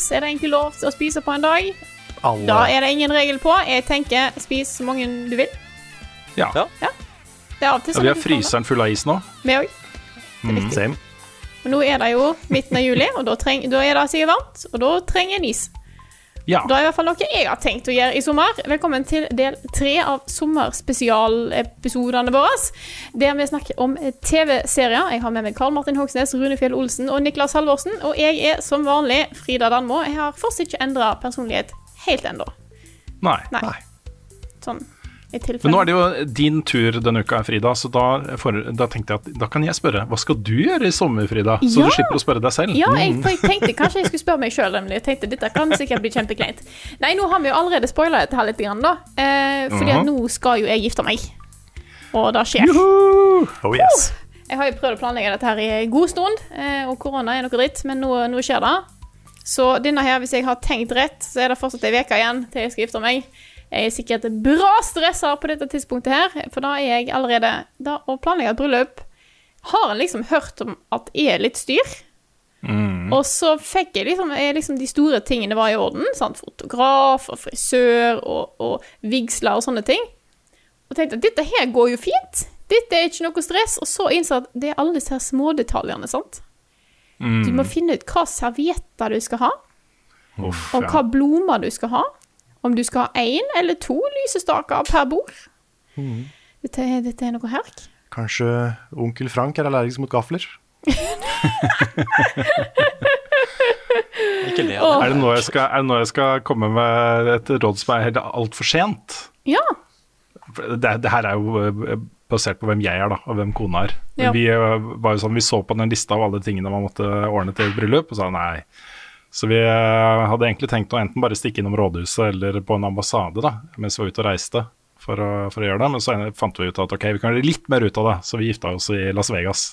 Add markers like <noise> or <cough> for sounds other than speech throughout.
Is er det egentlig lov til å spise på en dag? Alle. Da er det ingen regel på. Jeg tenker spis så mange du vil. Ja. Det er av til ja, sånn vi har fryseren full av is nå. Vi òg. Mm, same. Men nå er det jo midten av juli, og da, treng, da er det sikkert varmt, og da trenger en is. Ja. Da er i hvert fall noe jeg har tenkt å gjøre i sommer. Velkommen til del tre av sommerspesialepisodene våre. Der vi snakker om TV-serier. Jeg har med meg Karl Martin Hogsnes, Rune Fjell Olsen og Niklas Halvorsen. Og jeg er som vanlig Frida Danmo. Jeg har fortsatt ikke endra personlighet helt ennå. Nei. Nei. Sånn. Men nå er det jo din tur denne uka, Frida, så da, for, da tenkte jeg at da kan jeg spørre hva skal du gjøre i sommer, Frida? Så Ja. du slipper å spørre deg selv. Ja, jeg, for jeg tenkte kanskje jeg skulle spørre meg sjøl, nemlig. jeg tenkte dette kan sikkert bli kjempekleint. Nei, nå har vi jo allerede spoila dette her litt, grann, da. Eh, fordi at Mhm. nå skal jo jeg gifte meg. Og det skjer. Oh yes. Jeg har jo prøvd å planlegge dette her i god stund, eh, og korona er noe dritt, men nå, nå skjer det. Så denne her, hvis jeg har tenkt rett, så er det fortsatt ei uke igjen til jeg skal gifte meg. Jeg er sikkert bra stressa på dette tidspunktet her, for da er jeg allerede Da å planlegge et bryllup har en liksom hørt om at er litt styr. Og så fikk jeg liksom, jeg liksom de store tingene var i orden. Sant? Fotograf og frisør og, og vigsler og sånne ting. Og tenkte at dette her går jo fint. Dette er ikke noe stress. Og så innså at det er alle disse her smådetaljene, sant. Du må finne ut hva servietter du skal ha, Uff, og ja. hva blomster du skal ha. Om du skal ha én eller to lysestaker per bord. Dette, er- dette er noe herk. Kanskje onkel Frank er allergisk mot gafler? Ikke le av det. Er det, nå jeg skal, nå jeg skal komme med et råd som er altfor sent? Ja. Det, det her er jo eh, basert på hvem jeg er, da, og hvem kona er. Men Ja. Vi, eh, var jo sånn, vi så på den lista av alle tingene man måtte ordne til et bryllup, og sa nei. Så vi eh, hadde egentlig tenkt å enten bare stikke innom rådhuset eller på en ambassade da, mens vi var ute og reiste for å, for å gjøre det. Men så fant vi ut at ok, vi kan gjøre litt mer ut av det, så vi gifta oss i Las Vegas.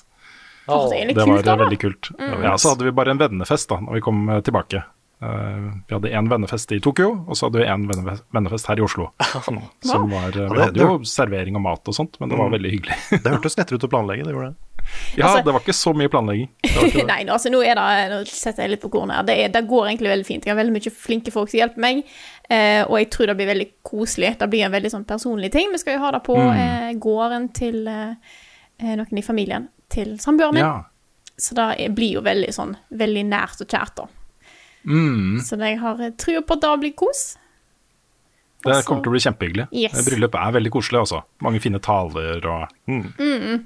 Oh. det litt kult, var da. eh, veldig kult. Mm. Ja, Så hadde vi bare en vennefest da når vi kom eh, tilbake. Uh, vi hadde én vennefest i Tokyo, og så hadde vi én vennefest, her i Oslo. <laughs> Som var, vi hadde jo servering og mat og sånt, men det var Mm. veldig hyggelig. Det hørtes <laughs> lettere ut å planlegge, det gjorde det. Ja, Altså- det var ikke så mye planlegging. <laughs> Nei, altså nå er det Nå setter jeg litt på kornet her. Det, er, det går egentlig veldig fint. Jeg har veldig mye flinke folk som hjelper meg, eh, og jeg tror det blir veldig koselig. Det blir en veldig sånn personlig ting. Vi skal jo ha det på Mm. eh, gården til eh, eh, noen i familien til samboeren min. Ja. Så det blir jo veldig sånn veldig nært og kjært, da. Mm. Så jeg har eh, trua på at det blir kos. Det kommer til å bli kjempehyggelig. Yes. Bryllup er veldig koselig, altså. Mange fine taler og, Mm.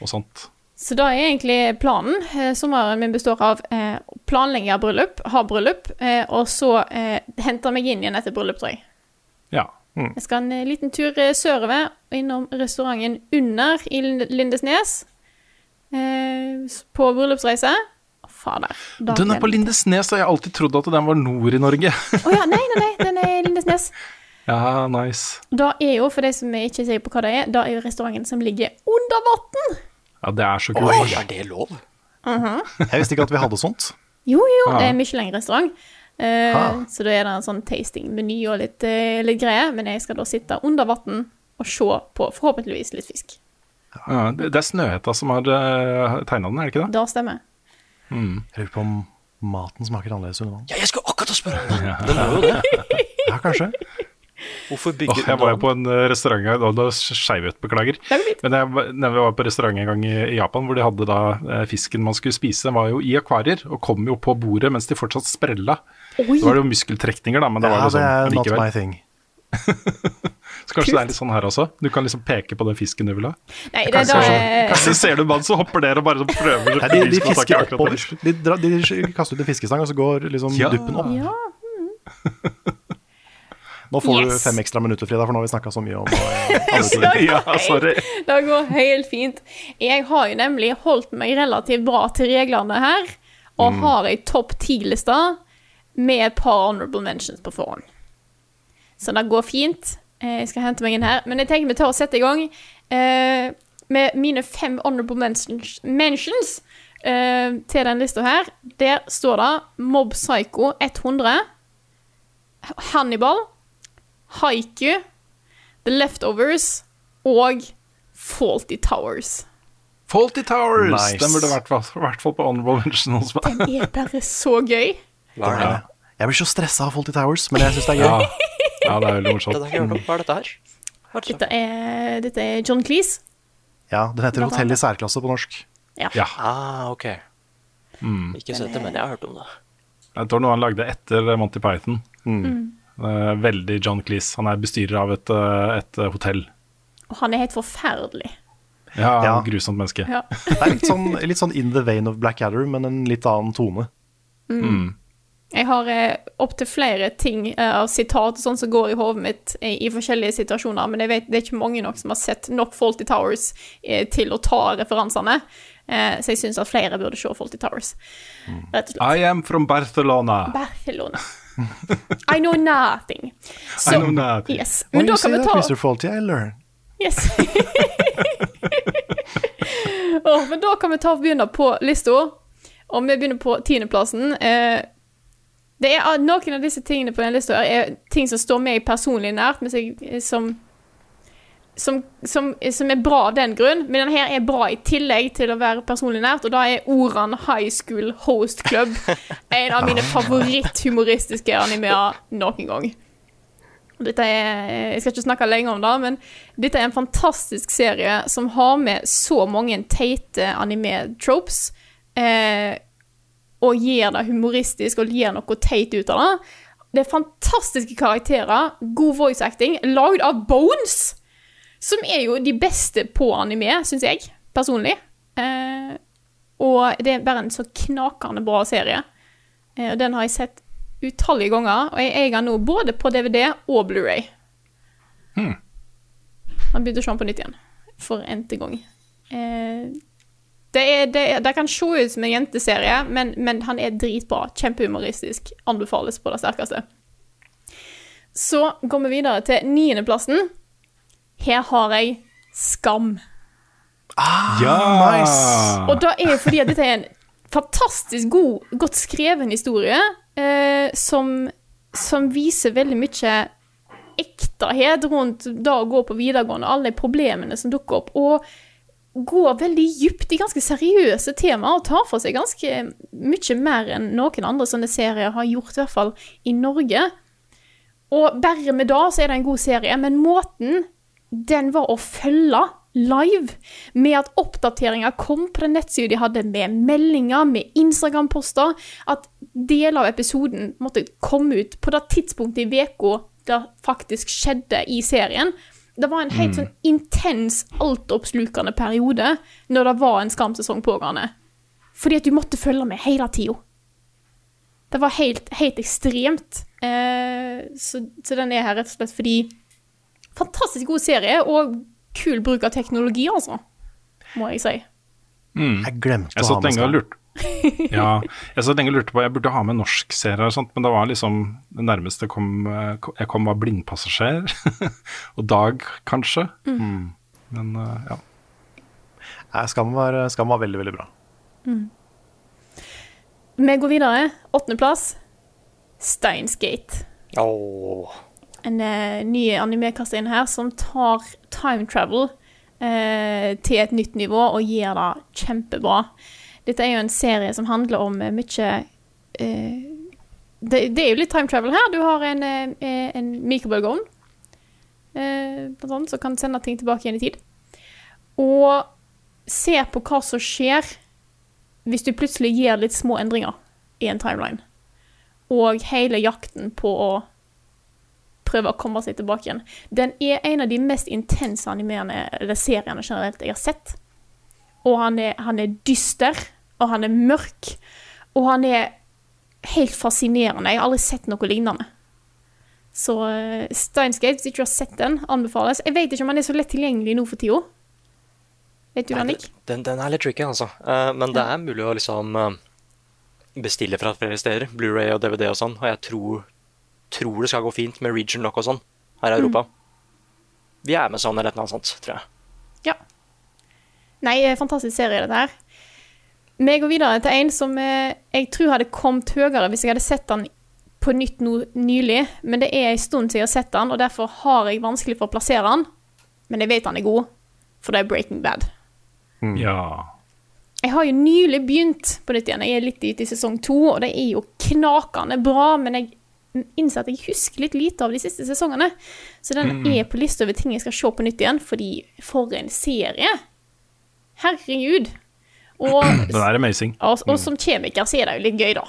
Og sånt. Så da er egentlig planen. Eh, sommeren min består av eh, å planlegge bryllup, ha bryllup, eh, og så eh, hente meg inn igjen etter bryllup, tror jeg. Ja. Jeg skal en eh, liten tur eh, sørover, innom restauranten Under i Lindesnes. Eh, på bryllupsreise. Fader. Den er på Lindesnes, og jeg har alltid trodd at den var nord i Norge. Å oh, ja, nei, nei, nei, den er i Lindesnes. Ja, nice. Da er jo, for de som ikke er sikre på hva det er, da er jo restauranten som ligger under vann. Ja, det er så Oi, kult. er det lov? Mhm. Jeg visste ikke at vi hadde sånt. Jo, jo, Ah. det er Michelin-restaurant. Uh, Ah. så da er det en sånn tasting-meny og litt, uh, litt greier. Men jeg skal da sitte under vann og se på forhåpentligvis litt fisk. Ja, det, det er Snøhetta som har uh, tegna den, er det ikke det? Det stemmer. Mm. Jeg lurer på om maten smaker annerledes under vann. Ja, jeg skulle akkurat å spørre om det. Ja. Den er jo det. <laughs> Ja, kanskje. Hvorfor bygge oh, jeg var jo på en eh, restaurant en gang, da skeiv beklager. Men jeg, vi var på restaurant en gang i, i Japan, hvor de hadde da eh, fisken man skulle spise, den var jo i akvarier, og kom jo på bordet mens de fortsatt sprella. Oi. Det var jo muskeltrekninger, da, men det Ja, var det sånn, er not my thing. <laughs> Så kanskje det er litt sånn her også? Du kan liksom peke på den fisken du vil ha. Nei, det, Kanskje, da er kanskje ser du en mann som hopper der og bare så prøver Nei, de, de bevisst fisker oppover. De, de kaster ut en fiskestang, og så går liksom Ja. duppen opp. Ja. <laughs> Nå får du fem ekstra minutter, Frida, for nå har vi snakka så mye om <laughs> det. Ja, sorry. Det går helt fint. Jeg har jo nemlig holdt meg relativt bra til reglene her, og har ei topp ti-liste med et par honorable mentions på forhånd. Så det går fint. Eh, Jeg skal hente meg inn her. Men jeg tenker vi tar og setter i gang eh, med mine fem honorable mentions, mentions eh, til den lista her. Der står det Mob Psycho 100, Hannibal, Haiku, The Leftovers og Faulty Towers. Faulty Towers! Nice. Den burde vært i hvert fall på honorable mention. Den er bare så gøy. <laughs> Er? Jeg blir så stressa av Faulty Towers, men jeg syns det er gøy. Ja. ja, det er veldig morsomt. <laughs> Hva er dette her? Hva er det? Dette er, dette er John Cleese. Ja, Den heter Hotell i særklasse på norsk. Ja. Ah, ok. Ikke sett det, men jeg har hørt om det. Jeg tror noe han lagde etter Monty Python. Eh, Veldig John Cleese. Han er bestyrer av et, eh, et eh, hotell. Og han er helt forferdelig. Ja, Ja. Grusomt menneske. Ja. <laughs> Det er litt sånn, litt sånn in the vein of Blackadder, men en litt annen tone. Jeg har eh, opptil flere ting eh, av sitat og sånn som går i hodet mitt eh, i forskjellige situasjoner, men jeg vet det er ikke mange nok som har sett nok Faulty Towers eh, til å ta referansene. Eh, så jeg syns at flere burde se Faulty Towers. Rett og slett. I am from Barcelona. Barcelona. I know nothing. So, I know nothing. Yes. When Men da you say kan vi that, ta Mr. Faulty, I learn. Yes. <laughs> oh, men da kan vi ta og begynne på lista. Og vi begynner på tiendeplassen. Eh, det er Noen av disse tingene på den lista er ting som står meg personlig nært, men som, som, som, som, er bra av den grunn. Men denne her er bra i tillegg til å være personlig nært, og da er Oran High School Host Club <laughs> en av mine favoritthumoristiske animeer noen gang. Dette er, jeg skal ikke snakke lenge om det, men dette er en fantastisk serie som har med så mange teite anime-tropes, eh, og gir det humoristisk og gir noe teit ut av det. Det er fantastiske karakterer, god voice acting, lagd av Bones, som er jo de beste på anime, syns jeg, personlig. Eh, og det er bare en så knakende bra serie. Eh, og den har jeg sett utallige ganger, og jeg eier den nå både på DVD og Blu-ray. Han begynte å se den på nytt igjen, for n-te gang. Eh, det, er, det, er, det kan se ut som en jenteserie, men, men han er dritbra. Kjempehumoristisk. Anbefales på det sterkeste. Så går vi videre til niendeplassen. Her har jeg Skam. Ja! nice. Og da er jo fordi at dette er en fantastisk god, godt skreven historie, eh, som, som viser veldig mye ektehet rundt det å gå på videregående, alle de problemene som dukker opp, og går veldig dypt i ganske seriøse temaer, og tar for seg ganske mye mer enn noen andre sånne serier har gjort, i hvert fall i Norge. Og bare med det så er det en god serie, men måten den var å følge live, med at oppdateringer kom på den nettsiden de hadde, med meldinger, med Instagram-poster, at deler av episoden måtte komme ut på det tidspunktet i uka det faktisk skjedde i serien. Det var en helt sånn intens, altoppslukende periode når det var en Skam-sesong pågående. Fordi at du måtte følge med hele tida. Det var helt, helt ekstremt. Eh, så, så den er her rett og slett fordi Fantastisk god serie, og kul bruk av teknologi, altså. Må jeg si. Jeg glemte Jeg å ha med lurte <laughs> Ja, jeg satt lenge og lurte på Jeg burde ha med norsk serie, og sånt, men det var liksom det nærmeste kom, jeg kom var blindpassasjer. <laughs> og Dag, kanskje. Men eh, ja. Skam var, skam var veldig, veldig bra. Vi går videre. Åttendeplass. Steins Gate. En eh, ny animekasse inn her som tar time travel eh, til et nytt nivå og gir det kjempebra. Dette er jo en serie som handler om eh, mye eh, det, det er jo litt time travel her. Du har en, eh, en mikrobølgeovn eh, annet, som kan sende ting tilbake igjen i tid. Og se på hva som skjer hvis du plutselig gjør litt små endringer i en timeline. Og hele jakten på å prøver å komme seg tilbake igjen. Den er en av de mest intense animerende eller seriene generelt jeg har sett. Og han er, han er dyster, og han er mørk, og han er helt fascinerende. Jeg har aldri sett noe lignende. Så uh, Steinsgate, hvis ikke har sett den, anbefales. Jeg vet ikke om han er så lett tilgjengelig nå for tida. Vet du Nick? Den, den er litt tricky, altså. Eh, men det er mulig å liksom eh, bestille fra flere steder. Blu-ray og DVD og sånn. Og jeg tror, tror det skal gå fint med region lock og sånn her i Europa. Vi er med sånn eller noe sånt, tror jeg. Ja. Nei, eh, fantastisk serie, dette her. Vi går videre til en som eh, jeg tror hadde kommet høyere hvis jeg hadde sett den på nytt nå nylig. Men det er en stund siden jeg har sett den, og derfor har jeg vanskelig for å plassere den. Men jeg vet han er god, for det er Breaking Bad. Ja. Jeg har jo nylig begynt på nytt igjen. Jeg er litt ute i sesong to, og det er jo knakende bra, men jeg innser at jeg husker litt lite av de siste sesongene. Så den er på lista over ting jeg skal se på nytt igjen, fordi for en serie! Herregud. Og, <clears throat> Den er amazing. og, og som kjemiker så er det jo litt gøy, da.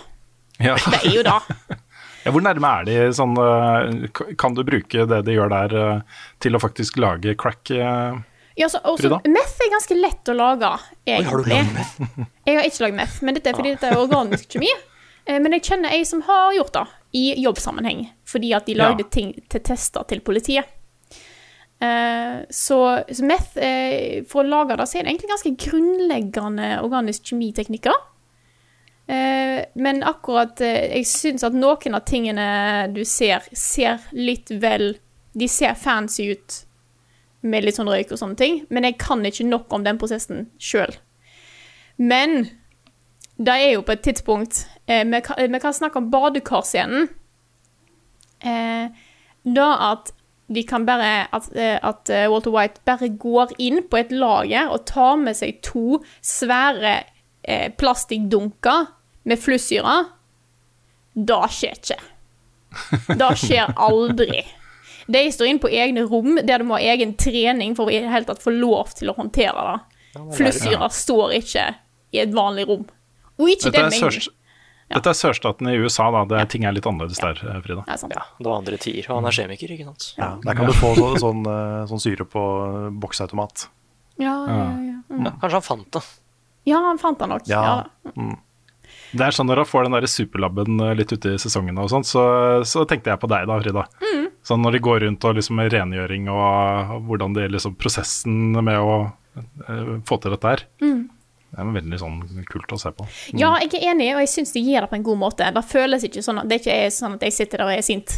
Ja. <laughs> Det er jo da. <laughs> Ja, hvor nærme er de sånn eh, Kan du bruke det de gjør der, eh, til å faktisk lage crack? eh? Ja, så, og så- meth er ganske lett å lage, egentlig. har du lagd meth? Jeg har ikke lagd meth, men dette er fordi dette er organisk kjemi. Men jeg kjenner ei som har gjort det, i jobbsammenheng. Fordi at de lagde Ja. ting til tester til politiet. Uh, Så, så meth, uh, for å lage det, så er det egentlig ganske grunnleggende organisk kjemiteknikker. Uh, Men akkurat Jeg syns at noen av tingene du ser, ser litt vel De ser fancy ut med litt sånn røyk og sånne ting, men jeg kan ikke nok om den prosessen sjøl. Men det er jo på et tidspunkt Vi kan, vi kan snakke om badekarscenen. Eh, da at de kan bare At, eh, at eh, Walter White bare går inn på et lager og tar med seg to svære eh, plastikkdunker med flussyre. Det skjer ikke. Det skjer aldri. De står inne på egne rom der de må ha egen trening for å i det hele tatt få lov til å håndtere det. Flussyre står ikke i et vanlig rom. Og ikke Dette den mengden. Sørst, dette er sørstaten i USA, da. Det, ting er litt annerledes der, Frida. Ja, sant. Ja, det var andre tider, og han er kjemiker, ikke sant? Ja, der kan du få så, sånn, eh, sånn syre på eh, boksautomat. Ja, ja, ja. Mm. Ja, kanskje han fant det. ja, han fant det nok. Ja. Ja. Det er sånn Når han får den der superlabben eh, litt ute i sesongen, og sånt, så, så tenkte jeg på deg da, Frida. Mm. Sånn Når de går rundt og liksom med rengjøring og, og hvordan det liksom prosessen med å uh, få til dette her. Mm. Det er veldig sånn kult å se på. ja, jeg er enig, og jeg syns de gir det på en god måte. Det føles ikke sånn at det ikke er sånn at jeg sitter der og er sint.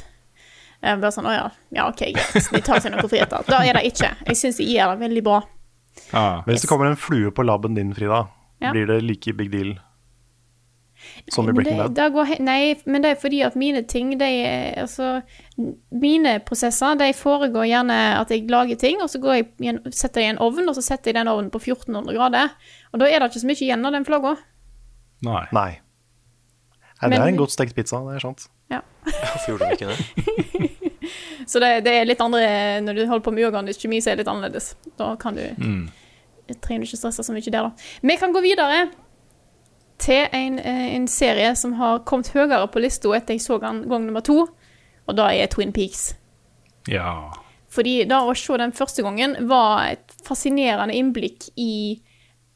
Jeg bare sånn, å ja, ja, ok, greit. De tar seg noen friheter. Da er det ikke. Jeg syns de gir det veldig bra. Ja. Hvis det kommer en flue på laben din, Frida, Ja. blir det like big deal som i Men Breaking det, Bad? det går, he- nei, men det er fordi at mine ting, de Altså, mine prosesser, de foregår gjerne at jeg lager ting, og så går jeg setter jeg i en ovn, og så setter jeg den ovnen på 1400 grader. Og da er det ikke så mye igjen av den flagga. Nei. Nei. Nei, det Men- er en godt stekt pizza, det er sant. <laughs> Hvorfor gjorde de ikke det? <laughs> Så det, det er litt andre Når du holder på med uorganisk kjemi, så er det litt annerledes. Da kan du trenger du ikke stresse så mye der, da. Vi kan gå videre til en, eh, en serie som har kommet høyere på lista etter jeg så den gang nummer to, og da er Twin Peaks. Ja. Fordi da å se den første gangen var et fascinerende innblikk i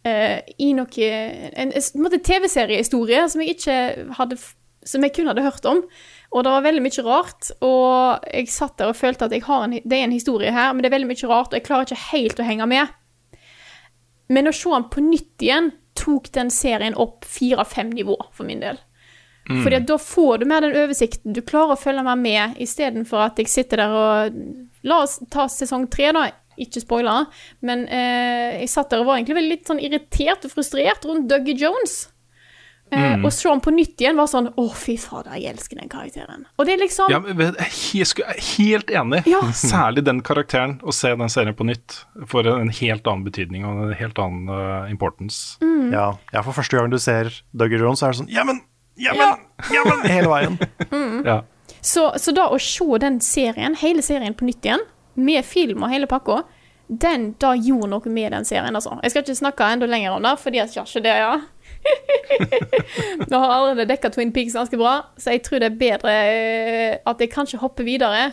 uh, i noe En, en, TV-seriehistorie som jeg ikke hadde Som jeg kun hadde hørt om. Og det var veldig mye rart. Og jeg satt der og følte at jeg har en, det er en historie her, men det er veldig mye rart, og jeg klarer ikke helt å henge med. Men å se den på nytt igjen tok den serien opp fire-fem nivå for min del. Fordi at da får du mer den oversikten. Du klarer å følge mer med, istedenfor at jeg sitter der og La oss ta sesong tre, da. Ikke spoiler. Men eh, jeg satt der og var egentlig litt sånn irritert og frustrert rundt Dougie Jones. Eh, Og se han på nytt igjen var sånn Å, fy fader, jeg elsker den karakteren. Og det er liksom Ja, men jeg skulle jeg er helt enig. Ja. Særlig den karakteren. Å se den serien på nytt får en helt annen betydning og en helt annen uh, importance. Mm. Ja, ja, for første gang du ser Dougie Jones, så er det sånn Ja, men! Ja, men! Ja, men! Hele veien. <laughs> Ja. Så, så da å se den serien, hele serien på nytt igjen, med film og hele pakka, den da gjorde noe med den serien, altså. Jeg skal ikke snakke enda lenger om det, fordi jeg ikke det, ja. <laughs> Nå har allerede dekka Twin Peaks ganske bra, så jeg tror det er bedre eh, at jeg kanskje hopper videre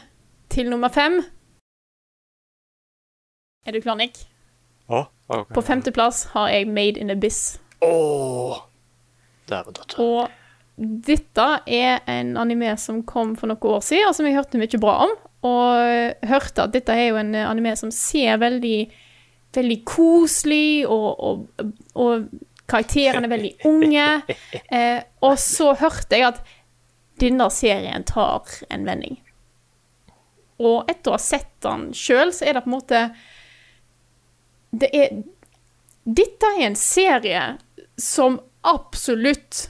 til nummer fem. Er du klar, Nick? Å, okay. På femteplass har jeg Made in Abyss. Oh. Dæven. Og dette er en anime som kom for noen år siden, og som jeg hørte mye bra om. Og hørte at dette er jo en anime som ser veldig, veldig koselig, og, og, og karakterene er veldig unge. Eh, og så hørte jeg at denne serien tar en vending. Og etter å ha sett den sjøl, så er det på en måte Det er Dette er en serie som absolutt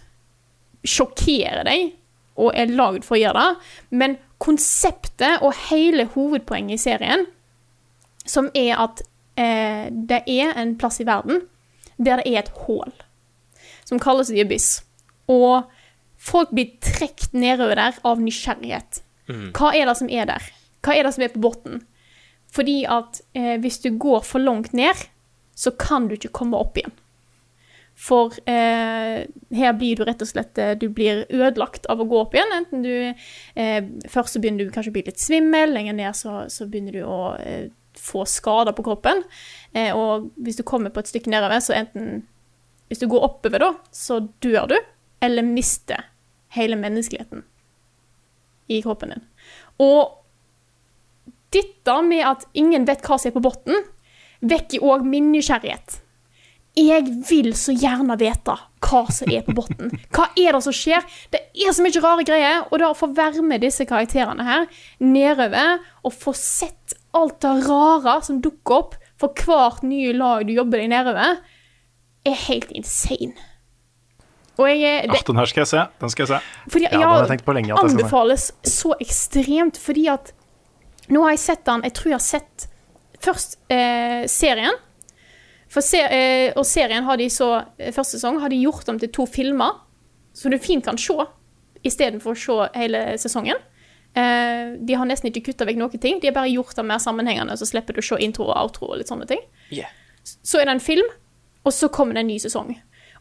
sjokkerer deg, og er lagd for å gjøre det, men konseptet og hele hovedpoenget i serien, som er at eh, det er en plass i verden der det er et hull, som kalles The Abyss. Og folk blir trukket nedover der av nysgjerrighet. Hva er det som er der? Hva er det som er på bunnen? Fordi at eh, hvis du går for langt ned, så kan du ikke komme opp igjen. For eh, her blir du rett og slett eh, Du blir ødelagt av å gå opp igjen. Enten du eh, Først så begynner du kanskje å bli litt svimmel, lenger ned så, så begynner du å eh, få skader på kroppen. Eh, og hvis du kommer på et stykke nedover, så enten Hvis du går oppover, da, så dør du, eller mister hele menneskeligheten i kroppen din. Og dette med at ingen vet hva som er på bunnen, vekker òg min nysgjerrighet. Jeg vil så gjerne vite hva som er på bunnen. Hva er det som skjer? Det er så mye rare greier. Og da å få være med disse karakterene her nedover, og få sett alt det rare som dukker opp for hvert nye lag du jobber deg nedover, er helt insane. Og jeg er Ah, den her skal jeg se. Den skal jeg se. fordi, Ja, jeg lenge anbefales så ekstremt, fordi at Nå har jeg sett den Jeg tror jeg har sett først eh, serien. Se, eh, og serien har de så eh, Første sesong har de gjort om til to filmer, så du fint kan se istedenfor å se hele sesongen. Eh, de har nesten ikke kutta vekk noen ting. De har bare gjort det mer sammenhengende, så slipper du å se intro og outro og litt sånne ting. Yeah. Så er det en film, og så kommer det en ny sesong.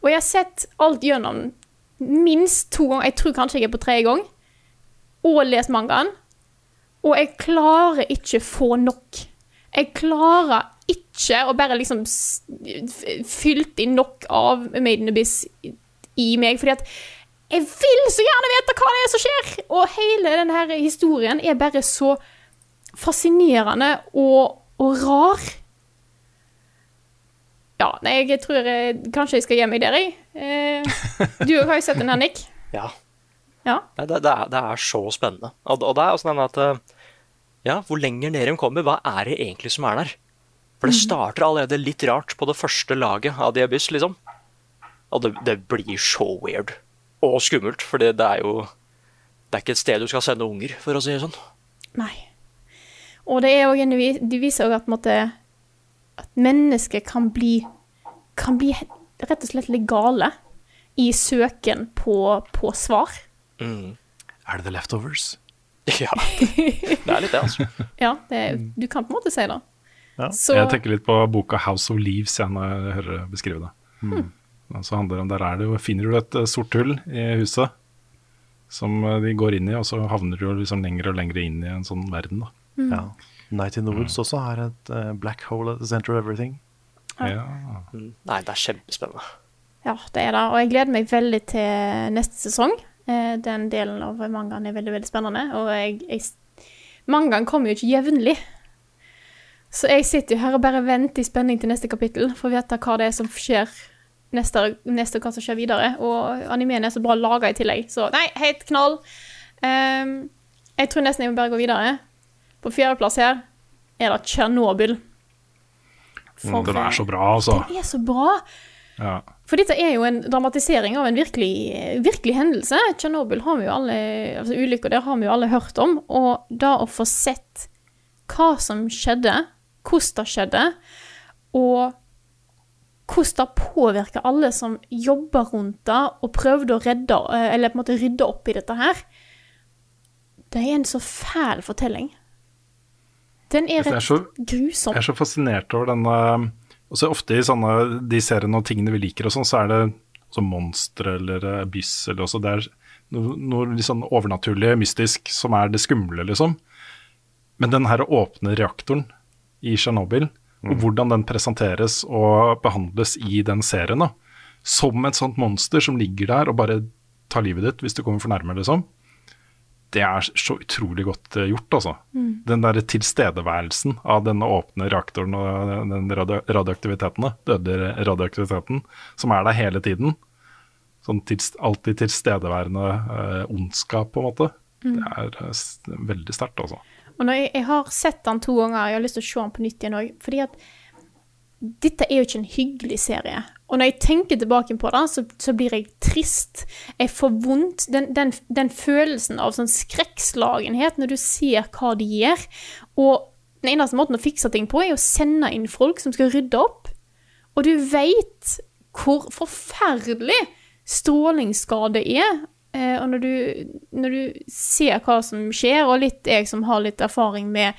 Og jeg har sett alt gjennom minst to ganger. Jeg tror kanskje jeg er på tredje gang. Og lest mangaen. Og jeg klarer ikke få nok. Jeg klarer ikke å bare liksom fylt inn nok av Made in Abyss i- i meg, fordi at jeg vil så gjerne vite hva det er som skjer! Og hele denne historien er bare så fascinerende og, og rar. Ja, nei, jeg tror jeg, kanskje jeg skal gi meg der, jeg. Eh, du har jo sett den her, Nick. <laughs> Ja. Ja. Nei, det, det, er, det er så spennende. Og, og det er også den at eh, Ja, hvor lenger ned de kommer, hva er det egentlig som er der? For det starter allerede litt rart på det første laget av Diabys, liksom. Og det, det blir så weird. Og skummelt, for det, det er jo Det er ikke et sted du skal sende unger, for å si det sånn. Nei. Og det er også en, de viser òg at, at mennesker kan bli kan bli rett og slett litt gale i søken på, på svar. Er det The Leftovers? <laughs> Ja, det er litt det, altså. <laughs> Ja, det, du kan på en måte si det. Ja. Så Jeg tenker litt på boka 'House of Leaves' jeg, når jeg hører beskrive det. Og så handler det om, Der er det jo, finner du et eh, sort hull i huset som eh, de går inn i, og så havner du liksom lenger og lenger inn i en sånn verden. da. Ja. Night in the Woods også har et uh, black hole at the center of everything. Ja. Nei, det er kjempespennende. ja, det er det. Og jeg gleder meg veldig til neste sesong. Eh, Den delen av mangaen er veldig, veldig spennende. Og jeg, jeg Mangaen kommer jo ikke jevnlig. Så jeg sitter jo her og bare venter i spenning til neste kapittel for å vite hva det er som skjer neste, neste hva som skjer videre. Og animeen er så bra laga i tillegg. Så nei, helt knall. Um, jeg tror nesten jeg må bare gå videre. På fjerdeplass her er det Tsjernobyl. For, Den er så bra, altså. Den er så bra. Ja. For dette er jo en dramatisering av en virkelig, virkelig hendelse. Tsjernobyl har vi jo alle altså Ulykker der har vi jo alle hørt om. Og da å få sett hva som skjedde, hvordan det skjedde, og hvordan det påvirker alle som jobber rundt det og prøvde å redde, eh, eller på en måte rydde opp i dette her, det er en så fæl fortelling. Den er rett så- grusom. Jeg er så fascinert over denne også Ofte i sånne de seriene og tingene vi liker og sånn, så er det så monstre eller eh, abyss eller også Det er noe, noe litt sånn overnaturlig, mystisk, som er det skumle, liksom. Men den her åpne reaktoren i Tsjernobyl, og hvordan den presenteres og behandles i den serien, da, som et sånt monster som ligger der og bare tar livet ditt hvis du kommer for nærme, liksom. Det er så utrolig godt eh, gjort, altså. Den der tilstedeværelsen av denne åpne reaktoren og den radio radioaktiviteten, døde radioaktiviteten, som er der hele tiden. Sånn tilst alltid tilstedeværende eh, ondskap, på en måte. Det er eh, veldig sterkt, altså. Og jeg, jeg har sett den to ganger, jeg har lyst til å se den på nytt igjen òg, fordi at dette er jo ikke en hyggelig serie. Og når jeg tenker tilbake på det, så, så blir jeg trist. Jeg får vondt. Den, den, den følelsen av sånn skrekkslagenhet når du ser hva de gjør. Og den eneste måten å fikse ting på, er å sende inn folk som skal rydde opp. Og du veit hvor forferdelig strålingsskade er. Eh, og når du, når du ser hva som skjer, og litt jeg som har litt erfaring med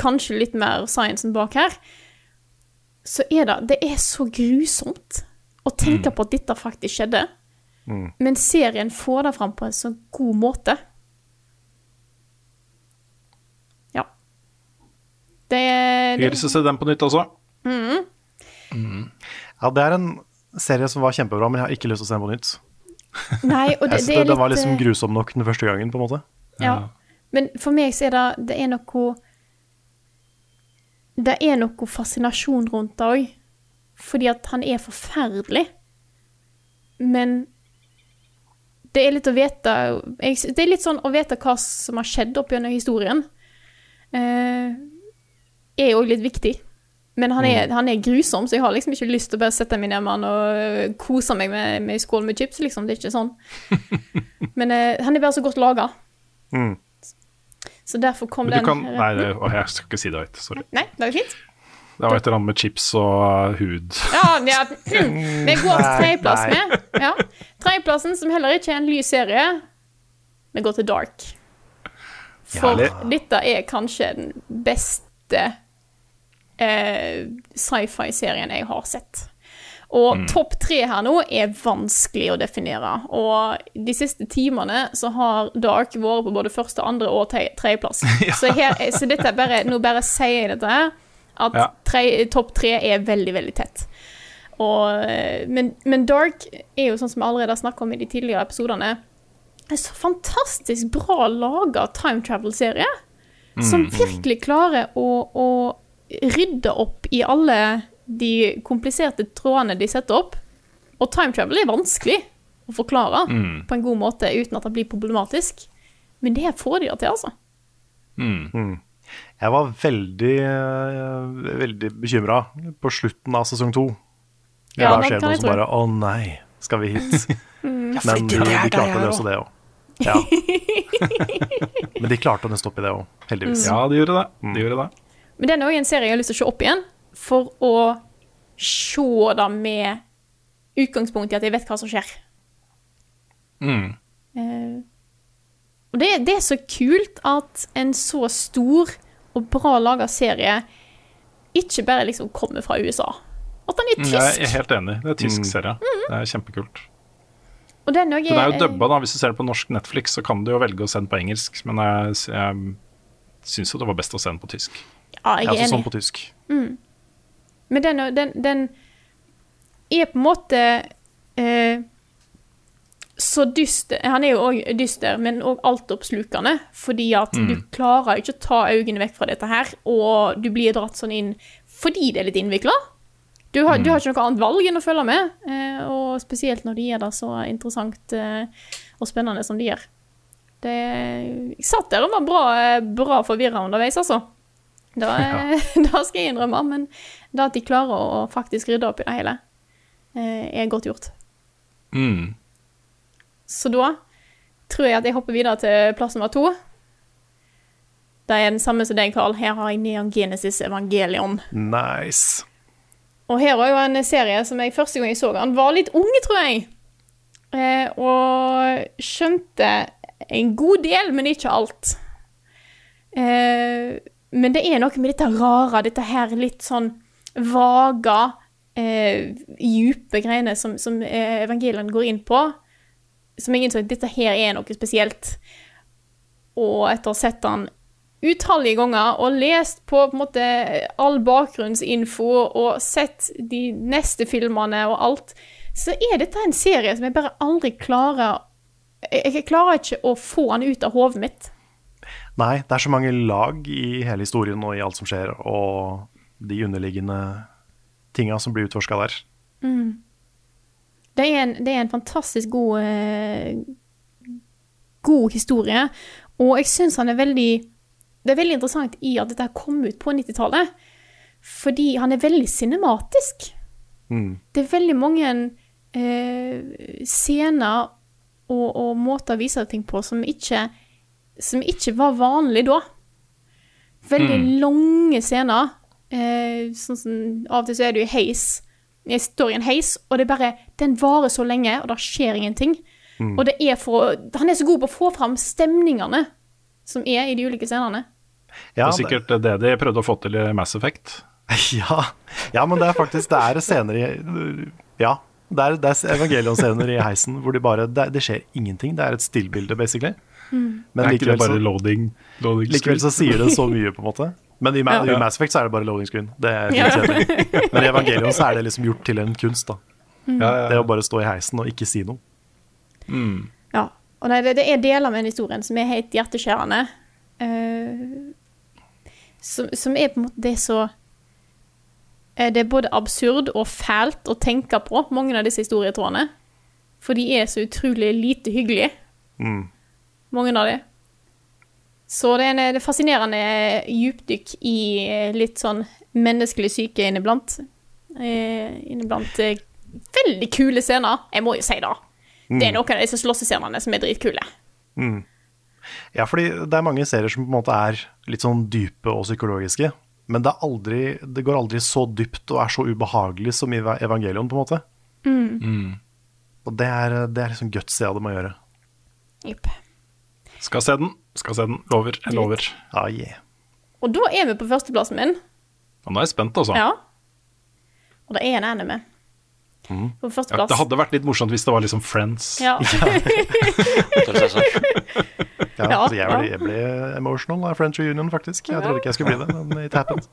kanskje litt mer sciencen bak her, så er det Det er så grusomt å tenke på at dette faktisk skjedde. Men serien får det fram på en så god måte. Ja. Det til å se den på nytt også. Ja, det er en serie som var kjempebra, men jeg har ikke lyst til å se den på nytt. Nei, og det, det det, er litt den var liksom eh, grusom nok den første gangen, på en måte. Ja. Men for meg så er det Det er noe Det er noe fascinasjon rundt det òg. Fordi at han er forferdelig. Men det er litt å vite Det er litt sånn å vite hva som har skjedd opp gjennom historien. Eh, er òg litt viktig. Men han er, han er grusom, så jeg har liksom ikke lyst til å bare sette meg ned med han og øh, kose meg med, med skål med chips, liksom. Det er ikke sånn. <laughs> Men uh, han er bare så godt laga. Mm. Så derfor kom du den kan Nei, det, å, jeg skal ikke si det høyt. Sorry. Nei, det er fint. Det var et eller annet med chips og uh, hud. Ja, ja. mm, Vi går til tredjeplass med. Ja. Tredjeplassen, som heller ikke er en lys serie, vi går til Dark. For Jærlig. dette er kanskje den beste eh, sci-fi-serien jeg har sett. Og topp tre her nå er vanskelig å definere. Og de siste timene så har Dark vært på både første, andre og tredjeplass. <laughs> ja. Så, her, så bare, nå bare sier jeg dette her, at Ja. tre- topp tre er veldig, veldig tett. Og, eh, men, men Dark er jo sånn som vi allerede har snakket om i de tidligere episodene, en så fantastisk bra laga time travel-serie. Som virkelig klarer å, å rydde opp i alle de kompliserte trådene de setter opp. Og time travel er vanskelig å forklare på en god måte uten at det blir problematisk. Men det får de det til, altså. Mm. Jeg var veldig, eh, veldig bekymra på slutten av sesong to. Ja, det skjer det noe som bare Å nei, skal vi hit? <laughs> Mm. Men de, de klarte å løse det òg. Ja. <laughs> Men de klarte å nøste opp i det òg, heldigvis. Ja, de gjorde det. De gjorde det. Men det er òg en serie jeg har lyst til å se opp igjen, for å se det med utgangspunkt i at jeg vet hva som skjer. Mm. Uh, og det, det er så kult at en så stor og bra laga serie ikke bare liksom kommer fra USA. At den er tysk. Jeg er helt enig. Det er tysk Mm. serie. Det er kjempekult. Og den også Den er jo dubba, da. Hvis du ser det på norsk Netflix, så kan du jo velge å se den på engelsk, men jeg, jeg syns jo det var best å se den på tysk. Ja, jeg er også sånn på tysk. Men den, den, den er på en måte eh, så dyster Han er jo òg dyster, men òg altoppslukende. Fordi at du klarer ikke å ta øynene vekk fra dette her, og du blir dratt sånn inn fordi det er litt innvikla. Du, har- du har ikke noe annet valg enn å følge med, eh, og spesielt når de gjør det så interessant eh, og spennende som de gjør. Det, jeg satt der og var bra, eh, bra forvirra underveis, altså. Det, ja. <laughs> det skal jeg innrømme, men det at de klarer å faktisk rydde opp i det hele, eh, er godt gjort. Mm. Så da tror jeg at jeg hopper videre til plass nummer to. Det er den samme som deg, Carl. Her har jeg Neon Genesis Evangelion. Nice. Og her var jo en serie som jeg første gang jeg så han var litt ung, tror jeg. Eh, og skjønte en god del, men ikke alt. Eh, men det er noe med dette rare, dette her litt sånn vaga, eh, djupe greiene som, som evangeliene evangelien går inn på. Som jeg innså at dette her er noe spesielt. Og etter å ha sett den utallige ganger og lest på, på måte all bakgrunnsinfo og sett de neste filmene og alt, så er dette en serie som jeg bare aldri klarer jeg klarer ikke å få den ut av hodet mitt. Nei, det er så mange lag i hele historien og i alt som skjer, og de underliggende tinga som blir utforska der. Det er en, det er en fantastisk god eh, God historie, og jeg syns han er veldig Det er veldig interessant i at dette kom ut på 90-tallet, fordi han er veldig cinematisk. Mm. Det er veldig mange eh, scener og, og måter å vise ting på som ikke, som ikke var vanlig da. Veldig lange scener. Eh, sånn som Av og til så er du i heis. Jeg står i en heis, og det er bare Den varer så lenge, og det skjer ingenting. Og det er for Han er så god på å få fram stemningene som er i de ulike scenene. Ja, det er sikkert det de prøvde å få til i Mass Effect. <laughs> Ja, ja, men det er faktisk Det er scener i Ja, det er, det er evangelion-scener i heisen hvor de bare det, det skjer ingenting. Det er et stillbilde, basically. Men er ikke det likevel, bare så, loading, screen? likevel så sier det så mye, på en måte. Men i, Ma Ja. i Mass Effect så er det bare loading screen. Det er Ja. <laughs> Men i Evangelion så er det liksom gjort til en kunst. da Ja, ja, Det å bare stå i heisen og ikke si noe. Ja. Og nei, det, det er deler med den historien som er helt hjerteskjærende. Uh, som, som er på en måte det så eh, Det er både absurd og fælt å tenke på, mange av disse historietrådene. For de er så utrolig lite hyggelige, Mm. Mange av de. Så det er, en, det er fascinerende djupdykk i eh, litt sånn menneskelig syke inniblant. Eh, inniblant eh, veldig kule scener, jeg må jo si det. Det er noen av disse slåssescenene som er dritkule. Ja, fordi det er mange serier som på en måte er litt sånn dype og psykologiske. Men det, er aldri, det går aldri så dypt og er så ubehagelig som i Evangelion, på en måte. Og det er, det er liksom gutsy av dem å gjøre. Jepp. Skal se den. Skal se den. Lover. Jeg lover. Ah, yeah. Og da er vi på førsteplassen min. Ja, nå er jeg spent, altså. Ja. Og det er en anime. På Ja, det hadde vært litt morsomt hvis det var liksom Friends. Ja. <laughs> Ja, Ja, altså jeg, ble, jeg ble emotional av French Reunion, faktisk. Jeg trodde ikke jeg skulle bli det, men it happened.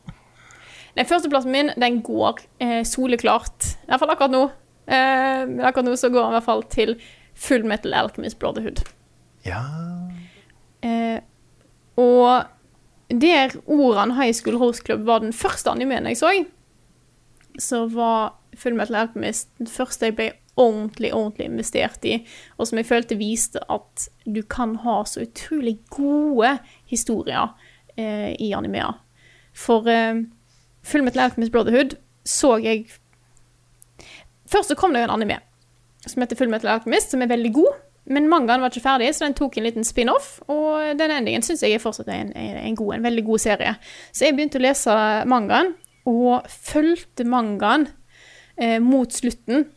Den førsteplassen min, den går eh, soleklart. I hvert fall akkurat nå. Eh, akkurat nå så går den i hvert fall til Full Metal Alchemist Brotherhood. Ja, Eh, og der Oran High School Host Club var den første animeen jeg så, så var Full Metal Alchemist den første jeg ble ordentlig, ordentlig investert i, og som jeg følte viste at du kan ha så utrolig gode historier eh, i animea. For eh, Full Metal Alchemist Brotherhood så jeg Først så kom det jo en anime som heter Full Metal Alchemist, som er veldig god. Men mangaen var ikke ferdig, så den tok en liten spin-off. Og den endingen syns jeg er fortsatt en, en, en, god, en veldig god serie. Så jeg begynte å lese mangaen, og fulgte mangaen eh, mot slutten.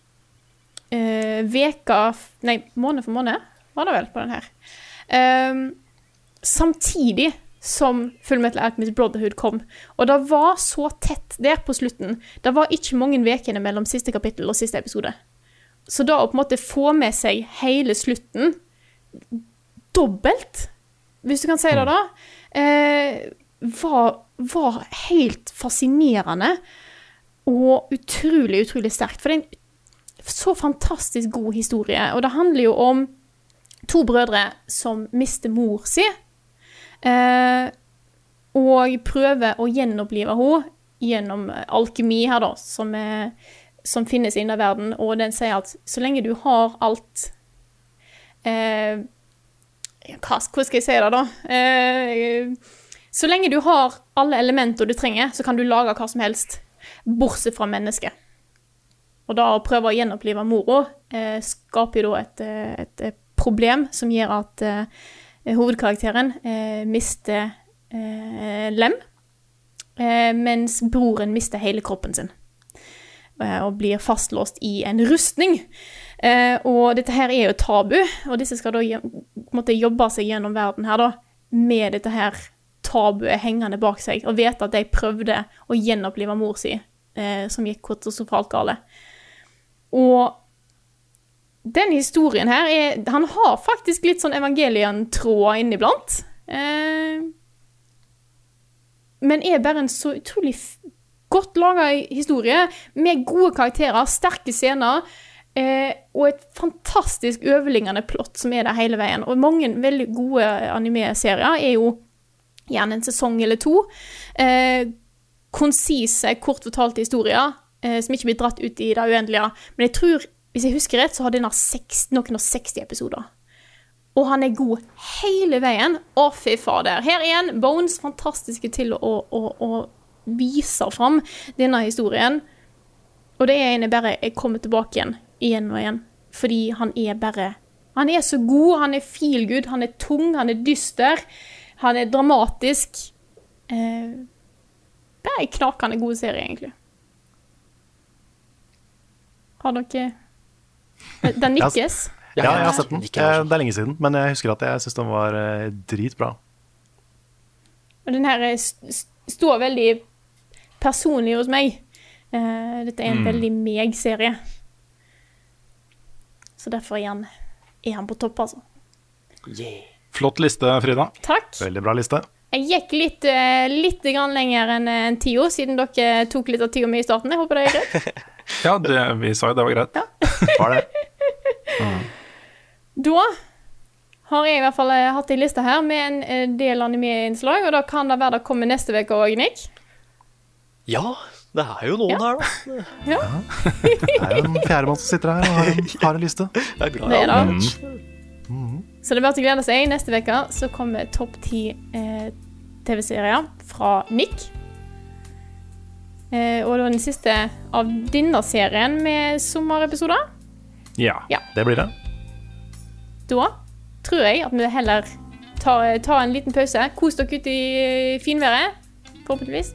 Eh, veka Nei, måned for måned var det vel på den her. Eh, samtidig som Fullmetal Alchemist Brotherhood kom. Og det var så tett der på slutten. Det var ikke mange ukene mellom siste kapittel og siste episode. Så da å på en måte få med seg hele slutten dobbelt, hvis du kan si det da, eh, var, var helt fascinerende og utrolig, utrolig sterkt. For det er en så fantastisk god historie, og det handler jo om to brødre som mister mor si, eh, og prøver å gjenopplive henne gjennom alkemi her da, som, er, som finnes innen verden, og den sier at så lenge du har alt eh, hva, Hvordan skal jeg si det, da? Eh, så lenge du har alle elementer du trenger, så kan du lage hva som helst, bortsett fra mennesket. Og da å prøve å gjenopplive mora eh, skaper jo da et, eh, et, et problem som gjør at eh, hovedkarakteren eh, mister eh, lem, eh, mens broren mister hele kroppen sin eh, og blir fastlåst i en rustning. Eh, og dette her er jo tabu, og disse skal da måte jobbe seg gjennom verden her da, med dette her tabuet hengende bak seg, og vite at de prøvde å gjenopplive mor si, eh, som gikk katastrofalt gale. Og den historien her er Han har faktisk litt sånn evangelientråder inniblant. Eh, men er bare en så utrolig godt laga historie, med gode karakterer, sterke scener. Eh, og et fantastisk overliggende plott som er der hele veien. Og mange veldig gode anime-serier er jo gjerne en sesong eller to. Eh, konsise, kort fortalte historier eh, som ikke blir dratt ut i det uendelige. Men jeg tror, hvis jeg husker rett, så har denne noen og 60 episoder. Og han er god hele veien. Å, fy fader. Her igjen, Bones fantastiske til å, å, å vise fram denne historien. Og det er en jeg bare jeg kommer tilbake igjen, igjen og igjen. Fordi han er bare Han er så god, han er feel good, han er tung, han er dyster. Han er dramatisk. Eh, bare en knakende god serie, egentlig. Har dere Den nikkes. Ja, jeg har sett den. Eh, Det er lenge siden, men jeg husker at jeg syns den var eh, dritbra. Og den her er st- står veldig personlig hos meg. Uh, dette er en veldig meg-serie. Så derfor er han, er han på topp, altså. Yeah. Flott liste, Frida. Takk. Veldig bra liste. Jeg gikk litt, eh, litt lenger enn en tida, siden dere tok litt av tida mi i starten. Jeg håper det er greit. <laughs> Ja, det, vi sa jo det var greit. <laughs> Var det? <laughs> Da har jeg i hvert fall eh, hatt en liste her med en eh, del anime-innslag, og da kan det være det kommer neste uke òg, Nick. Ja, det er jo noen her, da. <laughs> Det er jo en fjerdemann som sitter her og har en, har en liste. Jeg er glad Det er er Mm. Mm. Så det er bare til å glede seg. Neste uke så kommer topp ti eh, TV-serier fra Nick. Eh, og da den siste av denne serien med sommerepisoder. Ja. Det blir det. Da tror jeg at vi heller tar, tar en liten pause. Kos dere ute i finværet, forhåpentligvis.